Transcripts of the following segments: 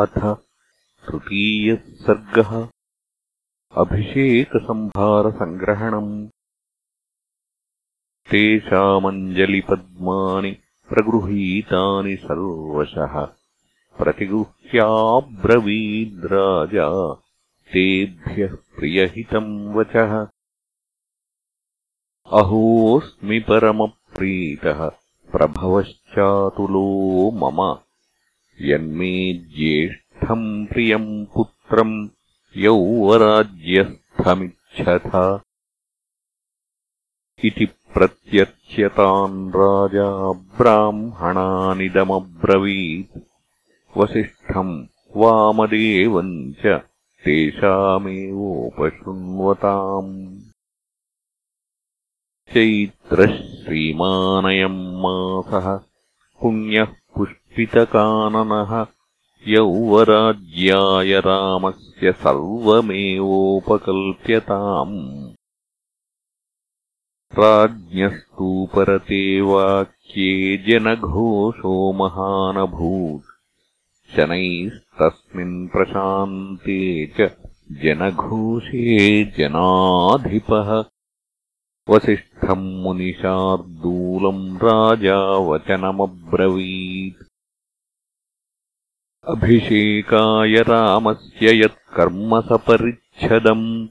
अथ तृतीयः सर्गः। अभिषेकसम्भारसङ्ग्रहणम् तेषामञ्जलिपद्मानि प्रगृहीतानि सर्वशः। प्रतिगृह्याब्रवीद्राजा तेभ्यः प्रियहितम् वचः। अहोऽस्मि परमप्रीतः प्रभवश्चातुलो मम यन्मे ज्येष्ठम् प्रियम् पुत्रम् यौवराज्यस्थमिच्छथ। इति प्रत्यर्च्यतान् राजा ब्राह्मणानिदमब्रवीत्। वसिष्ठम् वामदेवम् च तेषामेवोपशृण्वताम्। चैत्रः श्रीमानयम् मासः। पुण्यः पुष्पितकाननः यौवराज्याय रामस्य सर्वमेवोपकल्प्यताम्। राज्ञस्तु परते वाक्ये जनघोषो महानभूत्। शनैस्तस्मिन् प्रशान्ते च जनघोषे जनाधिपः। वसिष्ठम् मुनिशार्दूलम् राजा वचनमब्रवीत् अभिषेकाय रामस्य यत्कर्म सपरिच्छदम्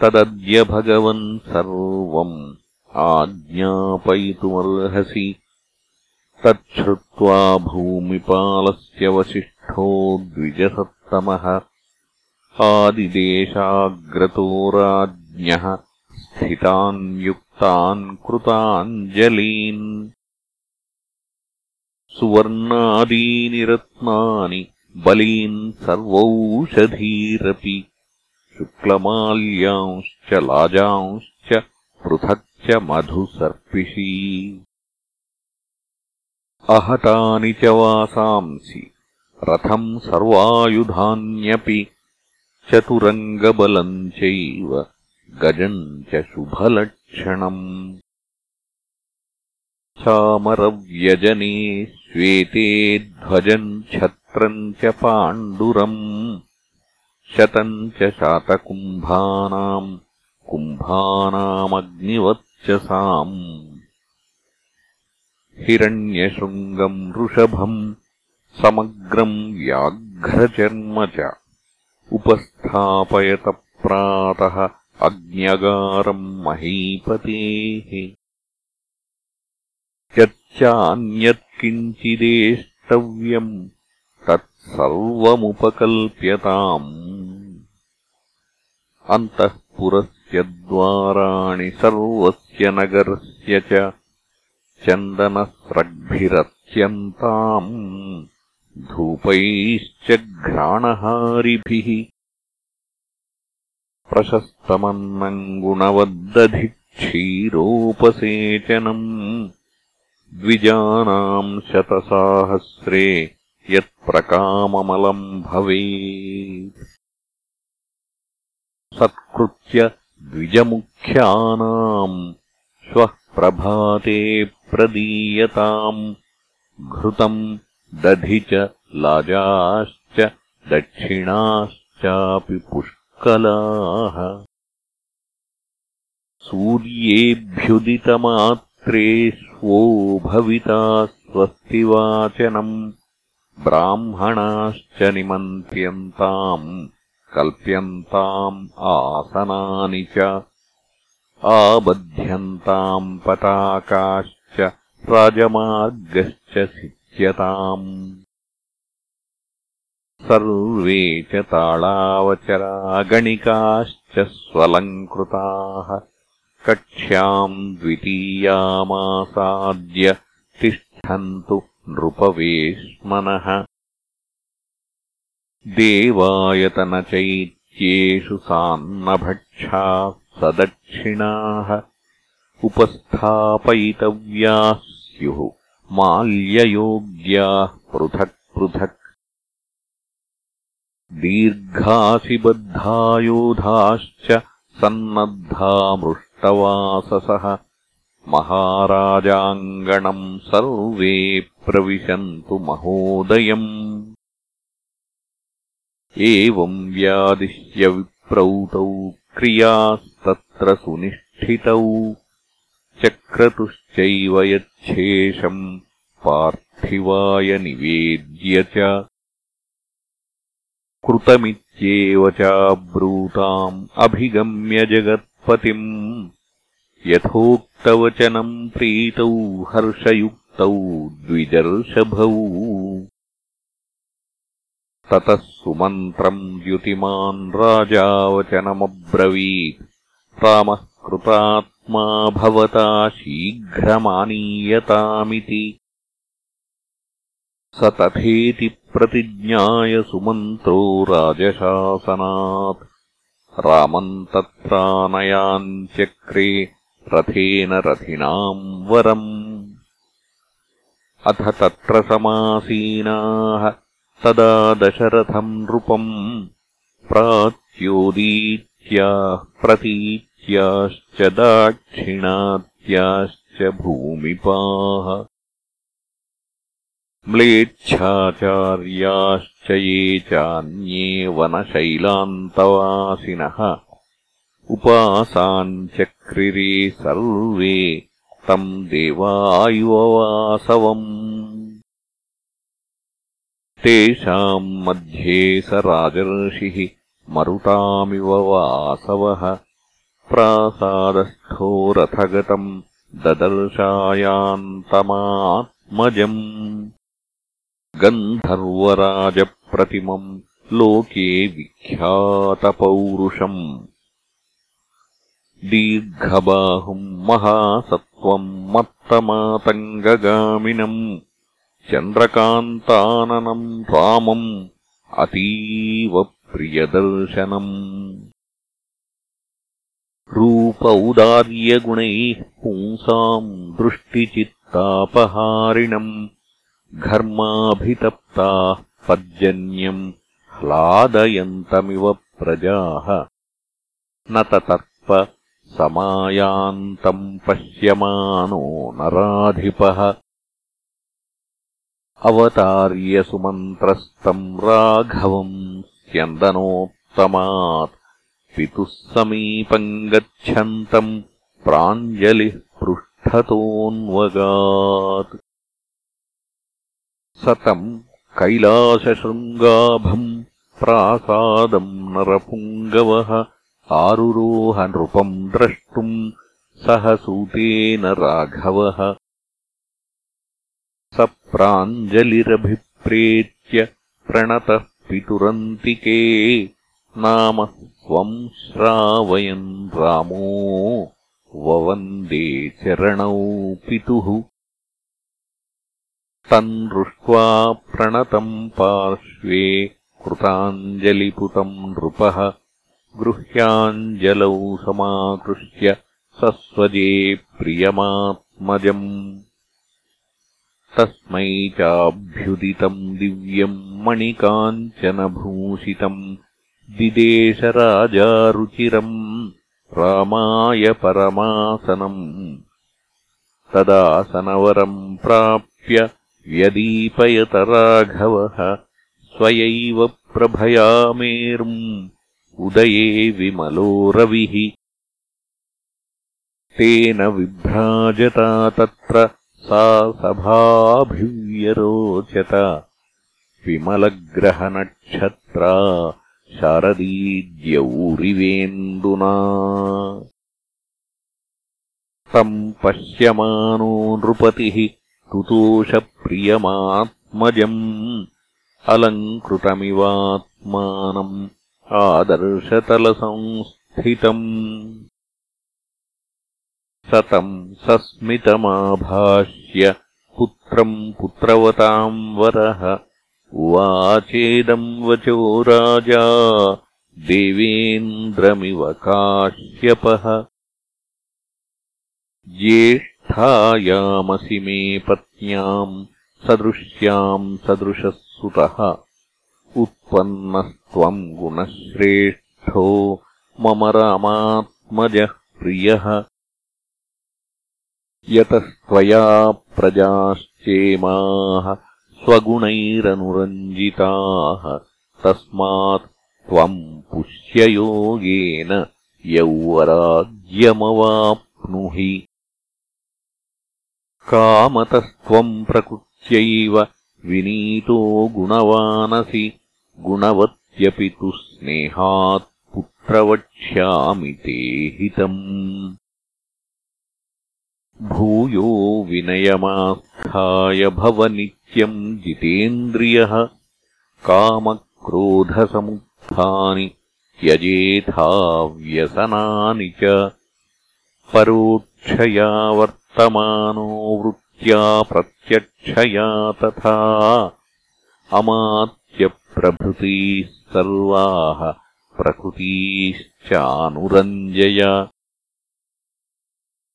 तदद्य भगवन् सर्वम् आज्ञापयितुमर्हसि। तच्छ्रुत्वा भूमिपालस्य वसिष्ठो द्विजसत्तमः। आदिदेशाग्रतो राज्ञः स्थितान् युक्तान् कृताञ्जलीन् सुवर्णादीनि रत्नानि बलीन् सर्वौषधीरपि शुक्लमाल्यांश्च लाजांश्च पृथक् च मधुसर्पिषी। अहतानि च वासांसि रथम् सर्वायुधान्यपि चतुरङ्गबलम् चैव गजम् च शुभलक्षणम्। चामरव्यजने श्वेते ध्वजम् छत्रम् च पाण्डुरम् शतम् च शातकुम्भानाम् कुम्भानामग्निवच्चसाम् हिरण्यशृङ्गम् वृषभम् समग्रम् व्याघ्रचर्म च उपस्थापयत प्रातः अग्न्यगारम् महीपतेः यच्चान्यत्किञ्चिदेष्टव्यम् तत्सर्वमुपकल्प्यताम्। अन्तःपुरस्य द्वाराणि सर्वस्य नगरस्य च चन्दनस्रग्भिरत्यन्ताम् धूपैश्च घ्राणहारिभिः। प्रशस्तमन्नम् गुणवद्दधिक्षीरोपसेचनम् द्विजानाम् शतसाहस्रे यत्प्रकाममलम् भवेत्। सत्कृत्य द्विजमुख्यानाम् श्वः प्रभाते प्रदीयताम् घृतम् दधि च लाजाश्च दक्षिणाश्चापि पुष्कलाः। सूर्येभ्युदितमात् ेष्वो भविता स्वस्तिवाचनम् ब्राह्मणाश्च निमन्त्र्यन्ताम् कल्प्यन्ताम् आसनानि च। आबध्यन्ताम् पताकाश्च राजमार्गश्च सिच्यताम् सर्वे च ताळावचरागणिकाश्च स्वलङ्कृताः कक्ष्याम् द्वितीयामासाद्य तिष्ठन्तु नृपवेश्मनः। देवायतनचैत्येषु सान्नभक्षाः सदक्षिणाः उपस्थापयितव्याः स्युः माल्ययोग्याः पृथक् पृथक्। दीर्घासिबद्धायोधाश्च सन्नद्धा मृष्टवाससः महाराजाङ्गणम् सर्वे प्रविशन्तु महोदयम्। एवम् व्यादिश्य विप्रौतौ क्रियास्तत्र सुनिष्ठितौ। चक्रतुश्चैव यच्छेषम् पार्थिवाय निवेद्य च कृतमित्येव चाब्रूताम् अभिगम्य जगत्पतिम् यथोक्तवचनम् प्रीतौ हर्षयुक्तौ द्विजर्षभौ। ततः सुमन्त्रम् द्युतिमान् राजावचनमब्रवीत्। रामः कृतात्मा भवता शीघ्रमानीयतामिति। स तथेति प्रतिज्ञाय सुमन्त्रो राजशासनात्। रामम् तत्रानयाञ्चक्रे रथेन रथिनाम् वरम्। अथ तत्र समासीनाः तदा दशरथम् नृपम् प्राच्योदीत्याः प्रतीत्याश्च दाक्षिणात्याश्च भूमिपाः म्लेच्छाचार्याश्च ये चान्ये वनशैलान्तवासिनः। उपासाञ्चक्रिरे सर्वे तम् देवायुववासवम्। तेषाम् मध्ये स राजर्षिः मरुतामिव वासवः। प्रासादस्थो रथगतम् ददर्शायान्तमात्मजम् गन्धर्वराजप्रतिमम् लोके विख्यातपौरुषम्। दीर्घबाहुम् महासत्त्वम् मत्तमातङ्गगामिनम्। चन्द्रकान्ताननम् रामम् अतीव प्रियदर्शनम्। रूपौदार्यगुणैः पुंसाम् दृष्टिचित्तापहारिणम् घर्माभितप्ताः पर्जन्यम् ह्लादयन्तमिव प्रजाः। न ततर्प समायान्तम् पश्यमानो नराधिपः। अवतार्यसुमन्त्रस्तम् राघवम् स्यन्दनोत्तमात्। पितुः समीपम् गच्छन्तम् प्राञ्जलिः पृष्ठतोऽन्वगात् स तम् कैलासशृङ्गाभम् प्रासादम् नरपुङ्गवः आरुरोहनृपम् द्रष्टुम् सह सूतेन राघवः। स प्राञ्जलिरभिप्रेत्य प्रणतः पितुरन्तिके नाम स्वम् श्रावयन् रामो ववन्दे चरणौ पितुः तम् दृष्ट्वा प्रणतम् पार्श्वे कृताञ्जलिपुतम् नृपः। गृह्याञ्जलौ समाकृष्य सस्वजे प्रियमात्मजम्। तस्मै चाभ्युदितम् दिव्यम् मणिकाञ्चनभूषितम्। दिदेशराजारुचिरम् रामाय परमासनम्। तदासनवरम् प्राप्य व्यदीपयत राघवः स्वयैव प्रभया मेरुम् उदये विमलो रविः। तेन विभ्राजता तत्र सा सभाभिव्यरोचत। विमलग्रहनक्षत्रा शारदीद्यौरिवेन्दुना। तम् पश्यमानो नृपतिः तुतोषप्रियमात्मजम् अलङ्कृतमिवात्मानम् आदर्शतलसंस्थितम् स तम् सस्मितमाभाष्य पुत्रम् पुत्रवताम् वरः उवाचेदम् वचो राजा देवेन्द्रमिव काश्यपः ज्येष्ठायामसि मे पत्न्याम् सदृश्याम् सदृशः सुतः उत्पन्नस्त्वम् गुणश्रेष्ठो मम रामात्मजः प्रियः। यतस्त्वया प्रजाश्चेमाः स्वगुणैरनुरञ्जिताः। तस्मात् त्वम् पुष्ययोगेन यौवराज्यमवाप्नुहि कामतस्त्वम् प्रकृत्यैव विनीतो गुणवानसि गुणवत्यपि तु स्नेहात् पुत्रवक्ष्यामि ते हितम्। भूयो विनयमास्थाय भव नित्यम् जितेन्द्रियः कामक्रोधसमुत्थानि त्यजेथा व्यसनानि च। परोक्षया वर्तमानो वृत्त्या प्रत्यक्षया तथा अमात्यप्रभृतीः सर्वाः प्रकृतीश्चानुरञ्जय।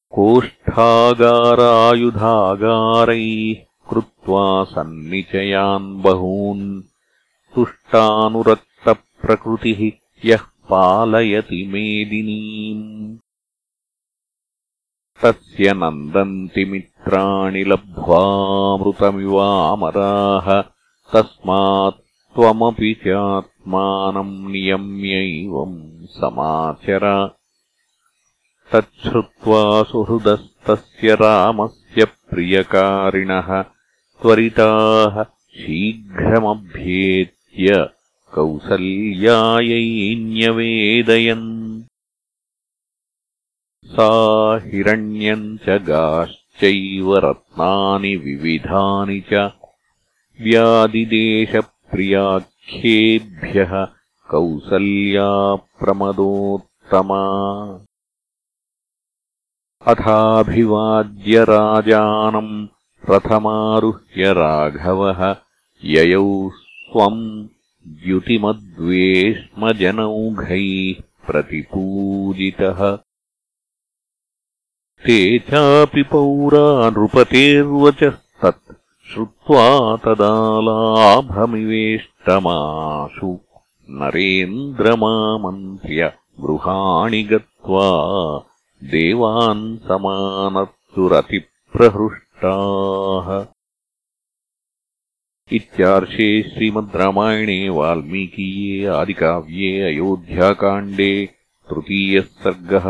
कोष्ठागारायुधागारैः कृत्वा सन्निचयान् बहून् तुष्टानुरक्तप्रकृतिः यः पालयति मेदिनीम् तस्य नन्दन्ति मित्राणि लब्ध्वामृतमिवामराः। तस्मात् त्वमपि चात्मानम् नियम्यैवम् समाचर। तच्छ्रुत्वा सुहृदस्तस्य रामस्य प्रियकारिणः त्वरिताः शीघ्रमभ्येत्य कौसल्यायैन्यवेदयन् सा हिरण्यम् च गाश्चैव रत्नानि विविधानि च व्यादिदेशप्रियाख्येभ्यः कौसल्या प्रमदोत्तमा अथाभिवाद्य राजानम् रथमारुह्य राघवः ययौ स्वम् द्युतिमद्वेष्मजनौघैः प्रतिपूजितः ते चापि पौरा नृपतेर्वचस्तत् श्रुत्वा तदालाभमिवेष्टमाशु नरेन्द्रमामन्त्र्य गृहाणि गत्वा देवान् समानत्सुरतिप्रहृष्टाः इत्यार्षे श्रीमद् रामायणे वाल्मीकीये आदिकाव्ये अयोध्याकाण्डे तृतीयः सर्गः